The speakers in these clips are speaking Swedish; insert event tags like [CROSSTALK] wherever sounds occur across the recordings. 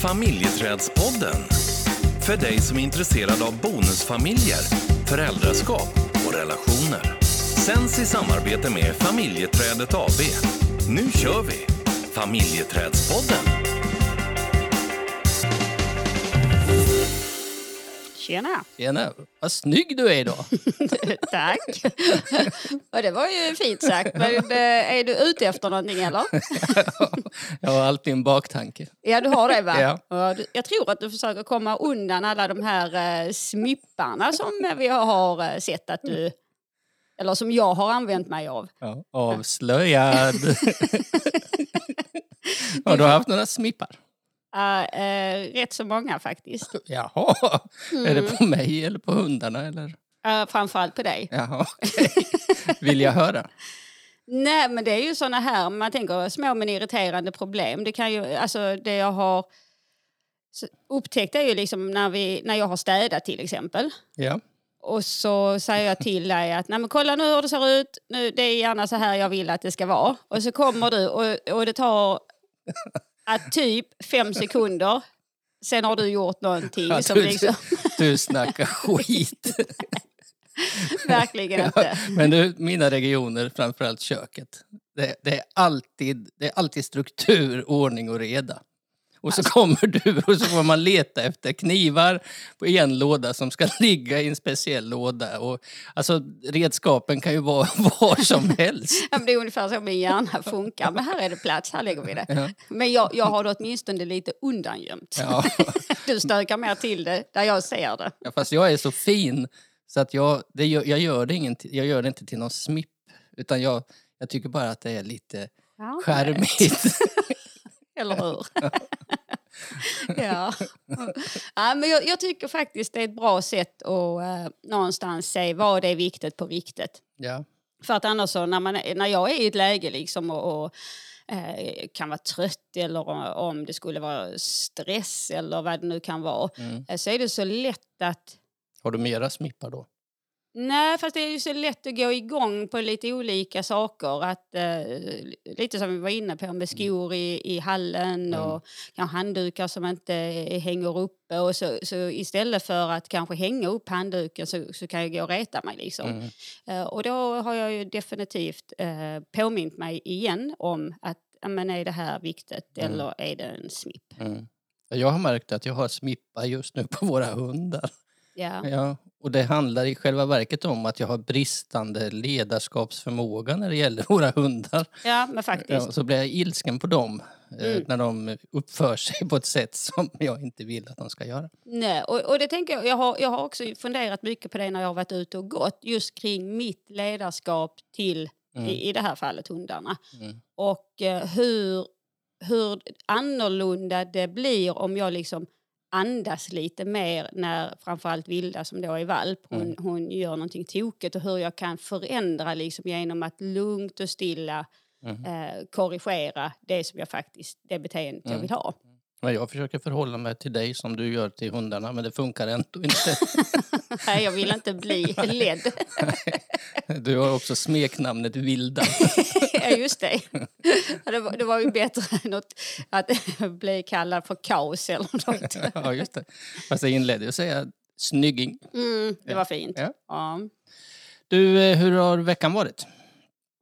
Familjeträdspodden. För dig som är intresserad av bonusfamiljer, föräldraskap och relationer. Sänds i samarbete med Familjeträdet AB. Nu kör vi! Familjeträdspodden. Tjena! Tjena, vad snygg du är idag. [LAUGHS] Tack! [LAUGHS] Och det var ju fint sagt. Men eh, är du ute efter någonting eller? [LAUGHS] Jag har alltid en baktanke. Ja, du har det va? Ja. Jag tror att du försöker komma undan alla de här eh, smipparna som vi har eh, sett att du... Eller som jag har använt mig av. Ja, avslöjad. har du haft några smippar? Uh, eh, rätt så många faktiskt. [LAUGHS] Jaha, är det Mm. på mig eller på hundarna? Eller? Uh, framförallt på dig. Jaha, okej. Vill jag höra? [LAUGHS] Nej, men det är ju såna här, man tänker små men irriterande problem. Det kan ju, alltså det jag har upptäckt är ju liksom när, vi, när jag har städat till exempel. Ja. Och så säger jag till dig att Nej, men kolla nu hur det ser ut, nu, det är gärna så här jag vill att det ska vara. Och så kommer du och, och det tar att typ fem [LAUGHS] sekunder, sen har du gjort någonting Ja, som du, liksom du snackar skit. [LAUGHS] verkligen inte... Men du, mina regioner, framförallt köket. Det, det, är alltid, det är alltid struktur, ordning och reda. Och så kommer du och så får man leta efter knivar på en låda som ska [LAUGHS] ligga i en speciell låda. Och, alltså, redskapen kan ju vara [LAUGHS] var som helst. Ja, men Det är ungefär så min hjärna funkar. Men här är det plats, här lägger vi det. Ja. Men jag, jag har det åtminstone lite undangömt. Ja. [LAUGHS] Du stökar mer till det där jag ser det. Ja, fast jag är så fin så att jag, det jag, gör det ingen, jag gör det inte till någon smipp. Utan jag, jag tycker bara att det är lite Ja, charmigt. Eller hur? [LAUGHS] ja. ja men jag, jag tycker faktiskt det är ett bra sätt att eh, någonstans se vad det är viktigt på riktigt. Ja. För att annars så när, man, är- när jag är i ett läge liksom och, och eh, kan vara trött eller om det skulle vara stress eller vad det nu kan vara Mm. eh, så är det så lätt att Har du mera smippar då? Nej, fast det är ju så lätt att gå igång på lite olika saker. Att, eh, lite som vi var inne på med skor i, i hallen Mm. och kanske handdukar som inte hänger uppe. Och så, så istället för att kanske hänga upp handduken så, så kan jag gå och reta mig. Liksom. Mm. Eh, och då har jag ju definitivt eh, påmint mig igen om att ja, men är det här viktigt Mm. eller är det en smipp? Mm. Jag har märkt att jag har smippar just nu på våra hundar. Ja. Ja, och det handlar i själva verket om att jag har bristande ledarskapsförmåga när det gäller [LAUGHS] våra hundar. ja, men faktiskt. Ja, så blir jag ilsken på dem eh, Mm. när de uppför sig på ett sätt som [LAUGHS] jag inte vill att de ska göra. Nej, och, och det tänker jag, jag har, jag har också funderat mycket på det när jag har varit ute och gått, just kring mitt ledarskap till, Mm. i, i det här fallet, hundarna. Mm. Och eh, hur, hur annorlunda det blir om jag liksom andas lite mer när framförallt Vilda som då är valp, hon, Mm. hon gör någonting tokigt och hur jag kan förändra liksom genom att lugnt och stilla Mm. eh, korrigera det som jag faktiskt, det beteendet jag Mm. vill ha. Men jag försöker förhålla mig till dig som du gör till hundarna men det funkar ändå inte. [LAUGHS] Nej, jag vill inte bli ledd. [LAUGHS] Du har också smeknamnet Vilda. [LAUGHS] ja, just det. Det, var, det var ju bättre än att, att bli kallad för kaos eller något. ja, just det. Fast jag inledde att säga snygging. Mm, det var fint. Ja. Ja. Du, eh, hur har veckan varit?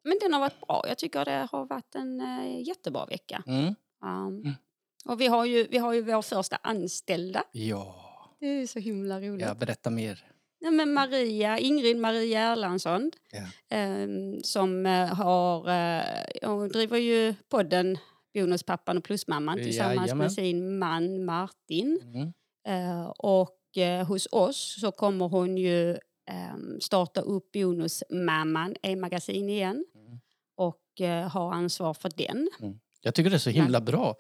Men den har varit bra. Jag tycker det har varit en eh, jättebra vecka. Mm. Um, Och vi har, ju, vi har ju vår första anställda. Ja, Det är så himla roligt. ja, berätta mer. Nej, men Maria, Ingrid Maria Erlandsson Ja. ehm, som eh, har, eh, hon driver ju podden Bonuspappan och Plusmamman tillsammans Jajamän. med sin man Martin. Mm. Eh, och eh, hos oss så kommer hon ju ehm, starta upp Bonusmamman, e-magasin igen. Mm. Och eh, ha ansvar för den. Jag tycker det är så himla bra.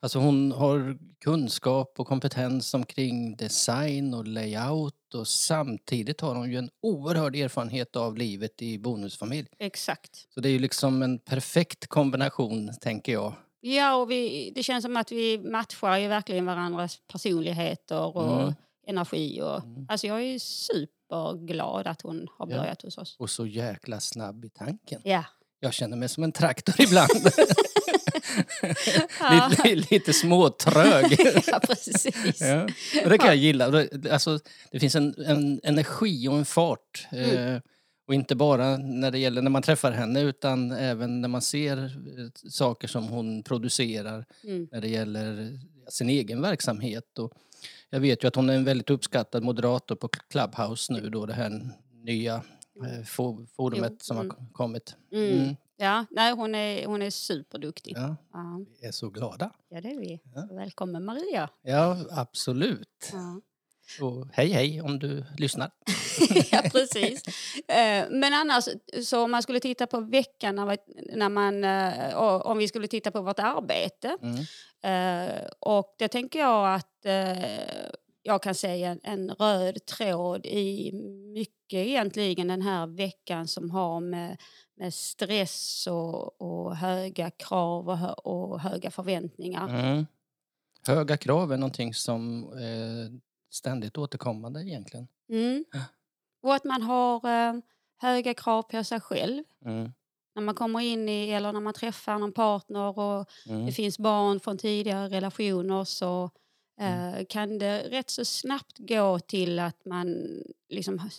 Alltså hon har kunskap och kompetens omkring design och layout och samtidigt har hon ju en oerhörd erfarenhet av livet i bonusfamilj. Exakt. Så det är ju liksom en perfekt kombination, tänker jag. Ja, och vi, det känns som att vi matchar ju verkligen varandras personligheter och Mm. energi. Och, Mm. Alltså jag är superglad att hon har Ja. börjat hos oss. Och så jäkla snabb i tanken. Ja, Jag känner mig som en traktor ibland. [LAUGHS] [LAUGHS] Ja. lite, lite småtrög. [LAUGHS] ja, precis. ja. Och det kan jag gilla. Alltså, det finns en, en energi och en fart. Mm. Eh, och inte bara när det gäller när man träffar henne utan även när man ser eh, saker som hon producerar Mm. när det gäller sin egen verksamhet. Och jag vet ju att hon är en väldigt uppskattad moderator på Clubhouse nu då, det här nya eh, fo- forumet Jo, som har mm. kommit. Mm. Ja, nej, hon är, hon är superduktig. Ja, Ja, vi är så glada. ja det är vi. Ja. Välkommen Maria. Ja, absolut. Ja. Och hej hej om du lyssnar. [LAUGHS] ja, precis. Eh, Men annars, så om man skulle titta på veckan, när man, eh, om vi skulle titta på vårt arbete. Mm. eh, Och det tänker jag att jag kan se en, röd tråd i mycket egentligen den här veckan som har med, med stress och, och höga krav och, hö, och höga förväntningar. Mm. Höga krav är någonting som är ständigt återkommande egentligen. Mm. Och att man har eh, höga krav på sig själv. Mm. när man kommer in i eller när man träffar någon partner och Mm. det finns barn från tidigare relationer så eh, kan det rätt så snabbt gå till att man liksom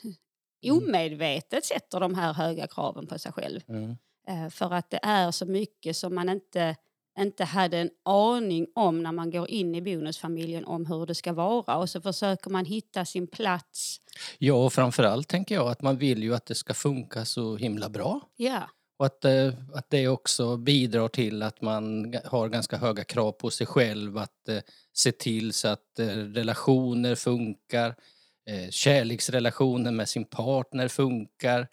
omedvetet sätter de här höga kraven på sig själv. Mm. Eh, för att det är så mycket som man inte, inte hade en aning om när man går in i bonusfamiljen om hur det ska vara och så försöker man hitta sin plats. Ja, och framförallt tänker jag att man vill ju att det ska funka så himla bra. Ja, Och att, eh, att det också bidrar till att man har ganska höga krav på sig själv att se till så att eh, relationer funkar, eh, kärleksrelationer med sin partner funkar,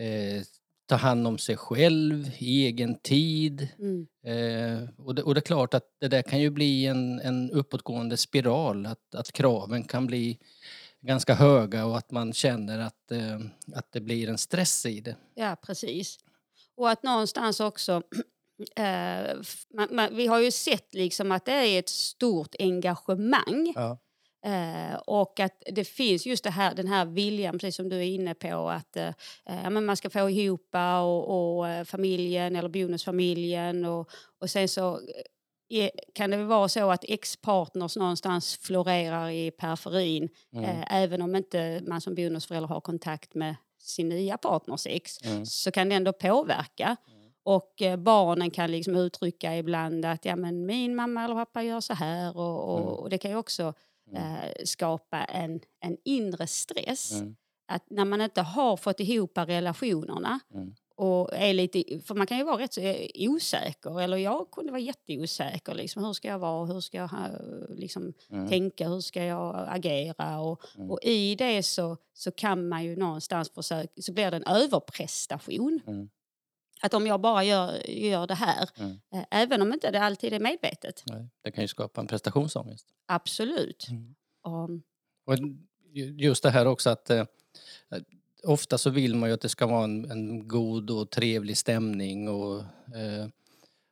eh, ta hand om sig själv i egen tid. mm. Eh, och, det, och det är klart att det där kan ju bli en, en uppåtgående spiral, att, att kraven kan bli ganska höga och att man känner att, eh, att det blir en stress i det. Ja, precis. Och att någonstans också... Eh, man, man, vi har ju sett liksom att det är ett stort engagemang. Ja. Eh, och att det finns just det här, den här viljan, precis som du är inne på, att eh, men man ska få ihop och, och eh, familjen eller bonusfamiljen. Och, och sen så eh, kan det vara så att ex-partners någonstans florerar i periferin Mm. eh, även om inte man som bonusförälder har kontakt med sin nya partners ex Mm. så kan det ändå påverka. Och eh, barnen kan liksom uttrycka ibland att ja, men min mamma eller pappa gör så här och, och, Mm. och det kan ju också eh, skapa en, en inre stress. Mm. Att när man inte har fått ihop relationerna Mm. och är lite, för man kan ju vara rätt så eh, osäker, eller jag kunde vara jätteosäker. Liksom, hur ska jag vara, hur ska jag liksom, Mm. tänka, hur ska jag agera? Och, Mm. och i det så, så kan man ju någonstans försöka, så blir det en överprestation. Att om jag bara gör, gör det här, Mm. eh, även om inte det alltid är medvetet, Nej, Det kan ju skapa en prestationsångest. absolut. Mm. Och, Och ju- just det här också att eh, ofta så vill man ju att det ska vara en, en god och trevlig stämning och, eh,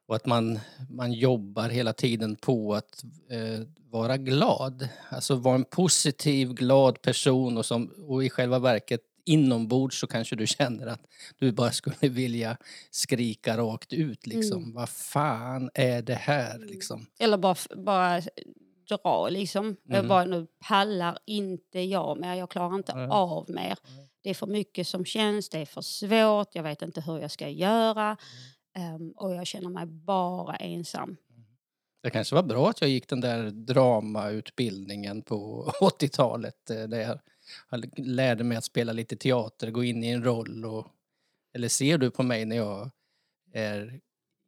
och att man, man jobbar hela tiden på att eh, vara glad. Alltså vara en positiv, glad person och, som, och i själva verket inombords så kanske du [LAUGHS] känner att du bara skulle vilja skrika rakt ut liksom. Vad fan är det här liksom? eller bara, bara dra liksom. Mm. bara, nu pallar inte jag mer, jag klarar inte Nej. av mer. Det är för mycket som känns, det är för svårt, jag vet inte hur jag ska göra. Ehm, och jag känner mig bara ensam. Det kanske var bra att jag gick den där dramautbildningen på [LAUGHS] 80-talet eh, där jag lärde mig att spela lite teater, gå in i en roll och... Eller ser du på mig när jag är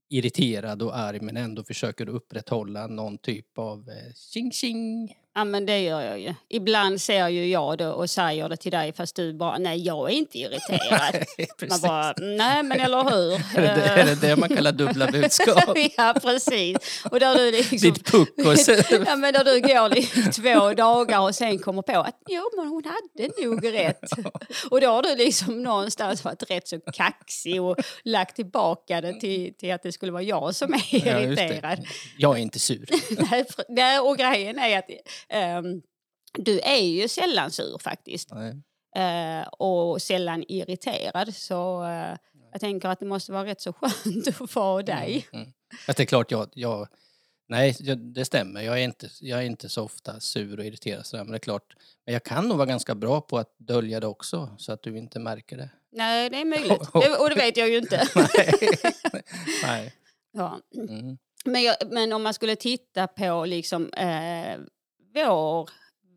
irriterad och arg men ändå försöker upprätthålla någon typ av eh, tjing tjing? Ja men det gör jag ju. Ibland ser ju jag det och säger det till dig fast du bara, nej jag är inte irriterad. [LAUGHS] Man bara, nej men eller hur? [LAUGHS] Är det, är det det man kallar dubbla budskap? [LAUGHS] ja precis. Och där du liksom... Ditt puckos. Ja, men där du går i två dagar och sen kommer på att jo, men hon hade nog rätt. Och då har du liksom någonstans varit rätt så kaxig och lagt tillbaka det till, till att det skulle vara jag som är Ja, irriterad. Jag är inte sur. Nej, och grejen är att ehm, du är ju sällan sur faktiskt. Eh, och sällan irriterad. Så, eh, Jag tänker att det måste vara rätt så skönt [LAUGHS] att vara dig. Mm. Fast det är klart, jag, jag, nej, jag, det stämmer. Jag är, inte, jag är inte så ofta sur och irriterad sådär, men det är klart. Men jag kan nog vara ganska bra på att dölja det också, så att du inte märker det. Nej, det är möjligt. [LAUGHS] Det, och det vet jag ju inte. [LAUGHS] nej. nej. Ja. Mm. Men, jag, men om man skulle titta på liksom, eh, vår,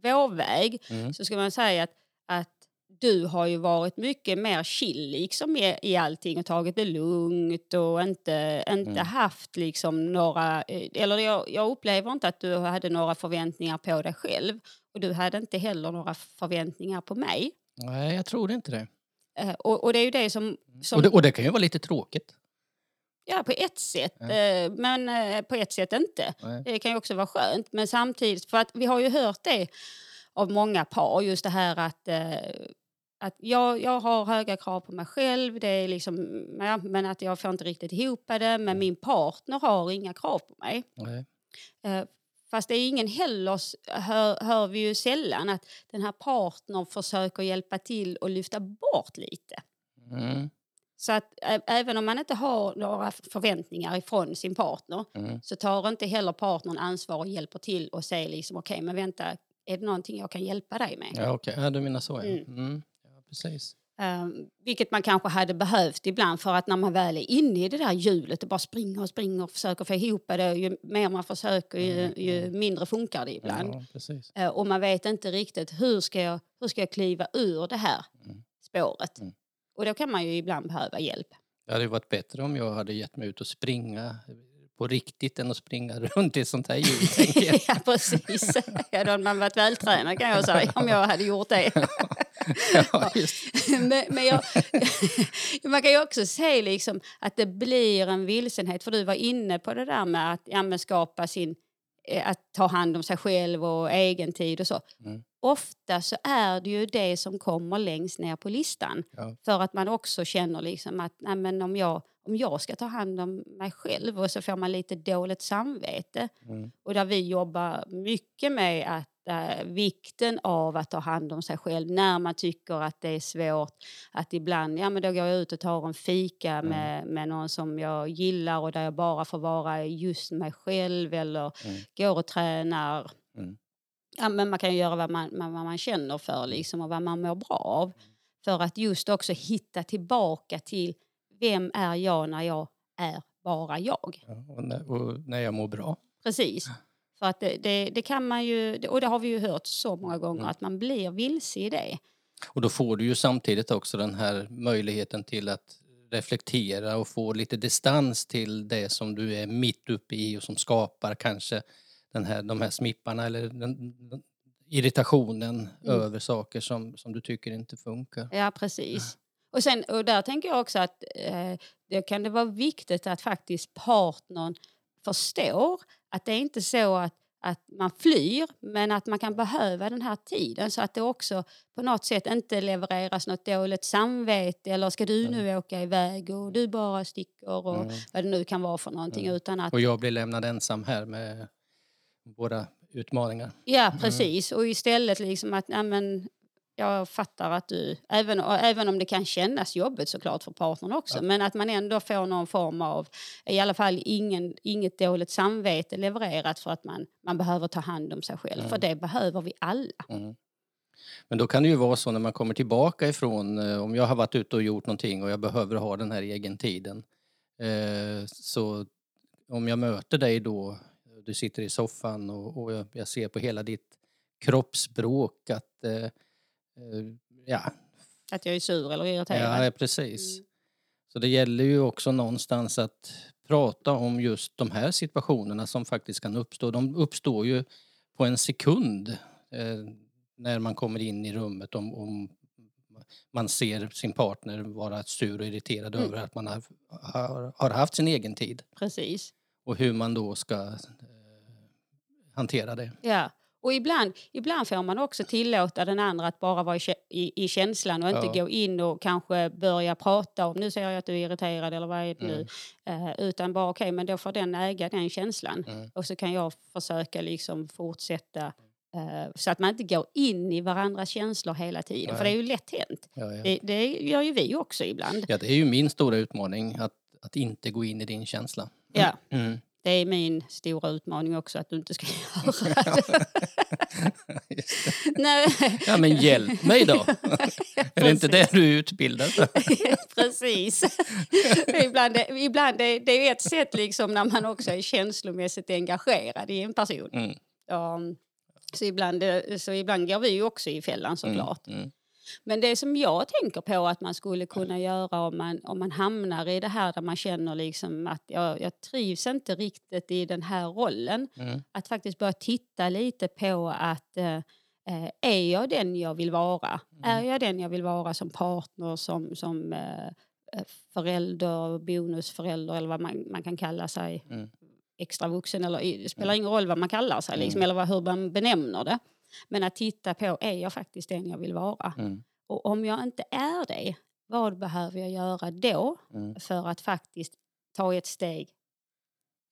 vår väg Mm. så ska man säga att, att du har ju varit mycket mer chill liksom i, i allting och tagit det lugnt och inte, inte Mm. haft liksom några... eh, Eller jag, jag upplever inte att du hade några förväntningar på dig själv och du hade inte heller några förväntningar på mig. nej, jag tror inte det. Eh, och, och det är ju det som... som Och, det. och det kan ju vara lite tråkigt. Ja, på ett sätt. Ja. eh, Men eh, på ett sätt inte. Nej. Det kan ju också vara skönt. Men samtidigt, för att vi har ju hört det av många par, just det här att, eh, att jag, jag har höga krav på mig själv, det är liksom, ja, men att jag får inte riktigt ihop det, men min partner har inga krav på mig. Nej. Fast det är ingen heller, hör, hör vi ju sällan, att den här partnern försöker hjälpa till och lyfta bort lite. Mm. Så att även om man inte har några förväntningar ifrån sin partner Mm. så tar inte heller partnern ansvar och hjälper till och säger liksom okej men vänta, är det någonting jag kan hjälpa dig med? Ja, okej. Ja, du menar så, ja. Mm. Mm. ja precis. Ehm, vilket man kanske hade behövt ibland för att när man väl är inne i det där hjulet och bara springer och springer och försöker få ihop det, ju mer man försöker ju, Mm, ju mindre funkar det ibland. Ja. Eh, och man vet inte riktigt hur ska jag, hur ska jag kliva ur det här Mm. spåret. Och då kan man ju ibland behöva hjälp. Det hade varit bättre om jag hade gett mig ut och springa på riktigt än att springa [LAUGHS] runt i ett sånt här hjul, [LAUGHS] jag. ja, precis. Ja, då hade man varit vältränad kan jag säga [LAUGHS] om jag hade gjort det. ja, men, men jag, man kan ju också se liksom att det blir en vilsenhet. För du var inne på det där med att ja, skapa sin... eh, Att ta hand om sig själv och egen tid och så. Mm. Ofta så är det ju det som kommer längst ner på listan. Ja. För att man också känner liksom att nej, men om, jag, om jag ska ta hand om mig själv och så får man lite dåligt samvete. Mm. Och där vi jobbar mycket med att eh, vikten av att ta hand om sig själv när man tycker att det är svårt. Att ibland, ja men då går jag ut och tar en fika Mm. med, med någon som jag gillar och där jag bara får vara just mig själv eller Mm. går och tränar. Mm. Ja, men man kan ju göra vad man, vad man känner för liksom, och vad man mår bra av. För att just också hitta tillbaka till vem är jag när jag är bara jag. Ja, och, när, och när jag mår bra. Precis. För att det, det, det kan man ju, och det har vi ju hört så många gånger, Mm. att man blir vilse i det. Och då får du ju samtidigt också den här möjligheten till att reflektera och få lite distans till det som du är mitt uppe i och som skapar kanske den här, de här smipparna eller den, irritationen Mm. över saker som, som du tycker inte funkar. Ja, precis. Och, sen, och där tänker jag också att eh, det kan det vara viktigt att faktiskt partnern förstår att det är inte så att, att man flyr men att man kan behöva den här tiden så att det också på något sätt inte levereras något dåligt samvete eller ska du nu åka iväg och du bara sticker och Mm. vad det nu kan vara för någonting Mm. utan att Och jag blir lämnad ensam här med våra utmaningar. Ja, precis. Och istället liksom att, ja, men, jag fattar att du, även, även om det kan kännas jobbigt såklart för partnern också, Ja. men att man ändå får någon form av, i alla fall ingen, inget dåligt samvete levererat för att man, man behöver ta hand om sig själv. Mm. För det behöver vi alla. Mm. Men då kan det ju vara så när man kommer tillbaka ifrån, eh, om jag har varit ute och gjort någonting och jag behöver ha den här egen tiden. Eh, så om jag möter dig då, du sitter i soffan och, och jag, ser på hela ditt kroppsspråk att, eh, eh, ja, Att jag är sur eller irriterad. ja, precis. Mm. Så det gäller ju också någonstans att prata om just de här situationerna som faktiskt kan uppstå. De uppstår ju på en sekund eh, när man kommer in i rummet om, om man ser sin partner vara sur och irriterad Mm. över att man har, har, har haft sin egen tid Precis. och hur man då ska hantera det. Ja. Och ibland, ibland får man också tillåta den andra att bara vara i, i, i känslan och inte Ja. gå in och kanske börja prata om nu ser jag att du är irriterad eller vad är det nu. Eh, utan bara okej, men då får den äga den känslan. Mm. Och så kan jag försöka liksom fortsätta Eh, så att man inte går in i varandras känslor hela tiden. För det är ju lätt hänt. Ja, ja. Det, det gör ju vi också ibland. ja, det är ju min stora utmaning att, att inte gå in i din känsla. Ja, Mm. Det är min stora utmaning också att du inte ska [LAUGHS] göra det. [LAUGHS] Det. Nej, Ja, men hjälp mig då! [LAUGHS] är det inte det du är utbildad för? Precis. ibland ibland är, det är ett sätt liksom när man också är känslomässigt engagerad i en person. Mm. Ja, så, ibland, så ibland går vi ju också i fällan såklart. Mm. Men det som jag tänker på att man skulle kunna göra om man, om man hamnar i det här där man känner liksom att jag, jag trivs inte riktigt i den här rollen. Mm. Att faktiskt börja titta lite på att eh, eh, är jag den jag vill vara? Är jag den jag vill vara som partner, som, som eh, eh, förälder, bonusförälder eller vad man, man kan kalla sig. Mm. Extra vuxen eller det spelar ingen roll vad man kallar sig liksom, Mm. eller vad, hur man benämner det. Men att titta på, är jag faktiskt den jag vill vara? Mm. Och om jag inte är det, vad behöver jag göra då Mm. för att faktiskt ta ett steg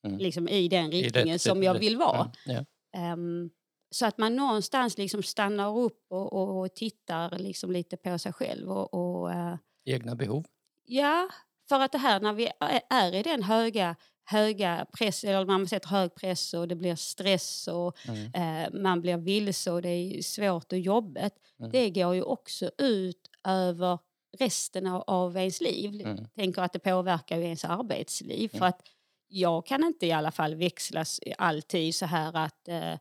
Mm. liksom, i den I riktningen rätt- som jag rätt- vill vara? Ja. Ja. Ehm, så att man någonstans liksom stannar upp och, och, och tittar liksom lite på sig själv. Och, och, eh, Egna behov. ja, för att det här när vi är i den höga, höga press, eller man sätter hög press och det blir stress och Mm. eh, man blir vilse och det är svårt och jobbigt. Mm. Det går ju också ut över resten av, ens liv. Mm. Tänker att det påverkar ju ens arbetsliv. För Mm. att jag kan inte i alla fall växlas alltid så här att eh,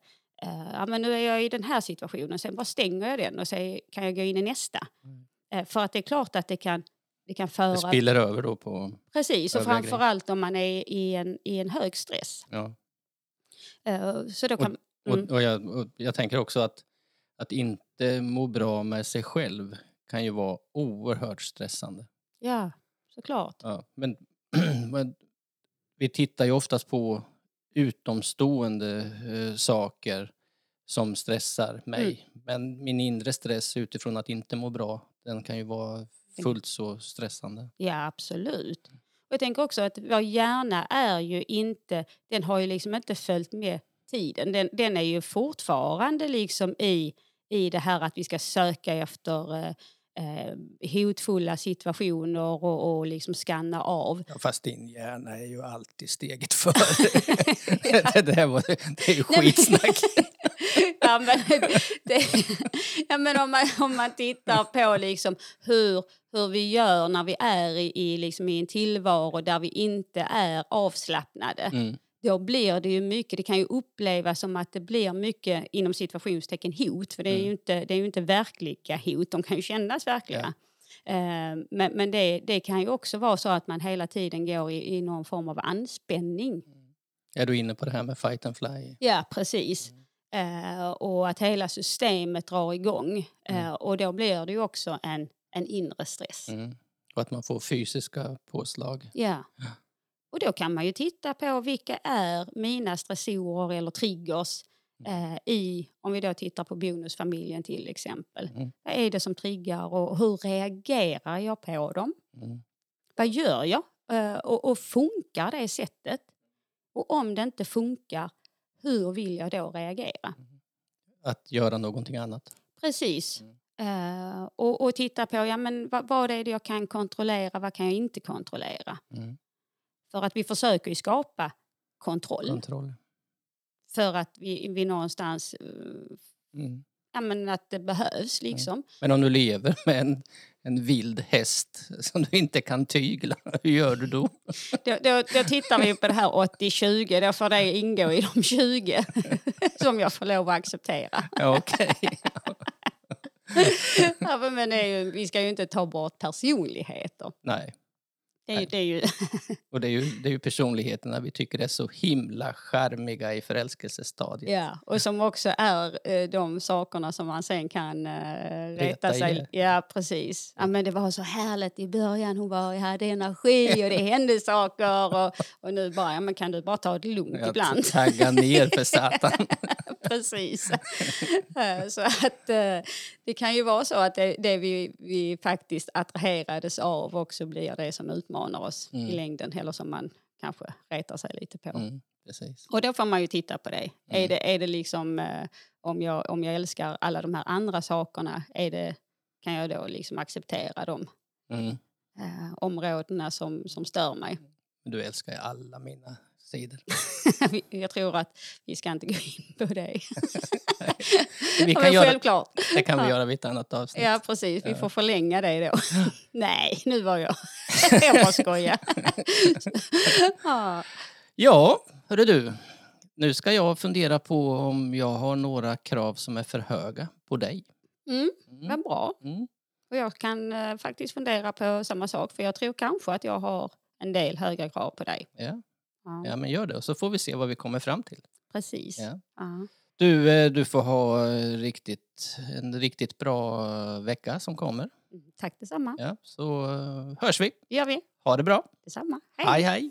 eh, men nu är jag i den här situationen, sen bara stänger jag den och så kan jag gå in i nästa. Mm. Eh, för att det är klart att det kan, det kan föra... Det spiller över då på... Precis, och grejer. framförallt om man är i en, i en hög stress. Ja. Eh, så då kan... Mm. Och, och, jag, och jag tänker också att, att inte må bra med sig själv kan ju vara oerhört stressande. Ja, såklart. Ja, men, [CLEARS THROAT] men vi tittar ju oftast på utomstående eh, saker som stressar mig. Mm. Men min inre stress utifrån att inte må bra, den kan ju vara fullt så stressande. Ja, absolut. Och jag tänker också att vår hjärna är ju inte, den har ju liksom inte följt med tiden. Den, den är ju fortfarande liksom i, i det här att vi ska söka efter eh, eh, hotfulla situationer och, och liksom skanna av. Ja, fast din hjärna är ju alltid steget före. [LAUGHS] [LAUGHS] det, där var, det är ju skitsnack. [LAUGHS] ja, men, det, ja, men om, man, om man tittar på liksom hur, hur vi gör när vi är i, i, liksom i en tillvaro där vi inte är avslappnade. Mm. då blir det ju mycket, det kan ju upplevas som att det blir mycket inom situationstecken hot, för det är ju Mm. inte, det är ju inte verkliga hot, de kan ju kännas verkliga. Eh, men men det, det kan ju också vara så att man hela tiden går i, i någon form av anspänning. Är du inne på det här med fight and fly? Ja, precis. Eh, och att hela systemet drar igång. Eh, Mm. och då blir det ju också en, en inre stress. Mm. Och att man får fysiska påslag. Ja. Och då kan man ju titta på vilka är mina stressorer eller triggers eh, i, om vi då tittar på bonusfamiljen till exempel. Mm. Vad är det som triggar och hur reagerar jag på dem? Mm. Vad gör jag? Eh, och, och funkar det sättet? Och om det inte funkar, hur vill jag då reagera? Att göra någonting annat. Precis. Eh, och, och titta på ja, men vad, vad är det jag kan kontrollera, vad kan jag inte kontrollera? Mm. För att vi försöker ju skapa kontroll. Kontroll. för att vi, vi någonstans, eh, Mm. Ja men att det behövs liksom. Men om du lever med en, en vild häst som du inte kan tygla, [LAUGHS] hur gör du då? Då, då, då tittar vi på det här 80-20, då får det ingå i de 20 [LAUGHS] som jag får lov att acceptera. Ja, Okej. [LAUGHS] Ja, men det är ju, vi ska ju inte ta bort personligheter. Nej. Det är, ju- det är ju, Och det är, ju, det är ju personligheterna vi tycker är så himla charmiga i förälskelsestadiet. ja, och som också är eh, de sakerna som man sen kan eh, reta Reta sig. ihjäl. Ja, precis. Ja, men det var så härligt i början, hon var, hade energi och det hände saker. Och, och nu bara, ja, men kan du bara ta det lugnt Jag ibland? taggar ner för satan. [LAUGHS] Precis. [LAUGHS] Eh, så att eh, det kan ju vara så att det, det vi, vi faktiskt attraherades av också blir det som utmanar oss i Mm. längden eller som man kanske retar sig lite på. Mm. Och då får man ju titta på det. Mm. Är det, är det liksom, eh, om, jag, om jag älskar alla de här andra sakerna, är det, kan jag då liksom acceptera de Mm. områdena som, som stör mig? Du älskar ju alla mina sidor. [LAUGHS] jag tror att vi ska inte gå in på det. Vi kan göra, Självklart. det kan vi göra vid ett annat avsnitt. Ja, precis. Vi Ja. får förlänga det då. [LAUGHS] Nej, nu var jag... [LAUGHS] jag bara skojar. ja. Ja, hörru du. Nu ska jag fundera på om jag har några krav som är för höga på dig. mm, Mm. vad bra. Mm. Och jag kan eh, faktiskt fundera på samma sak, för jag tror kanske att jag har en del höga krav på dig. Ja, Ja, ja, men gör det och så får vi se vad vi kommer fram till. Precis. Ja. Ja. Du, eh, du får ha eh, riktigt, en riktigt bra eh, vecka som kommer. Mm, Tack detsamma. Ja, så hörs vi. Det gör vi. Ha det bra. Detsamma. hej. hej.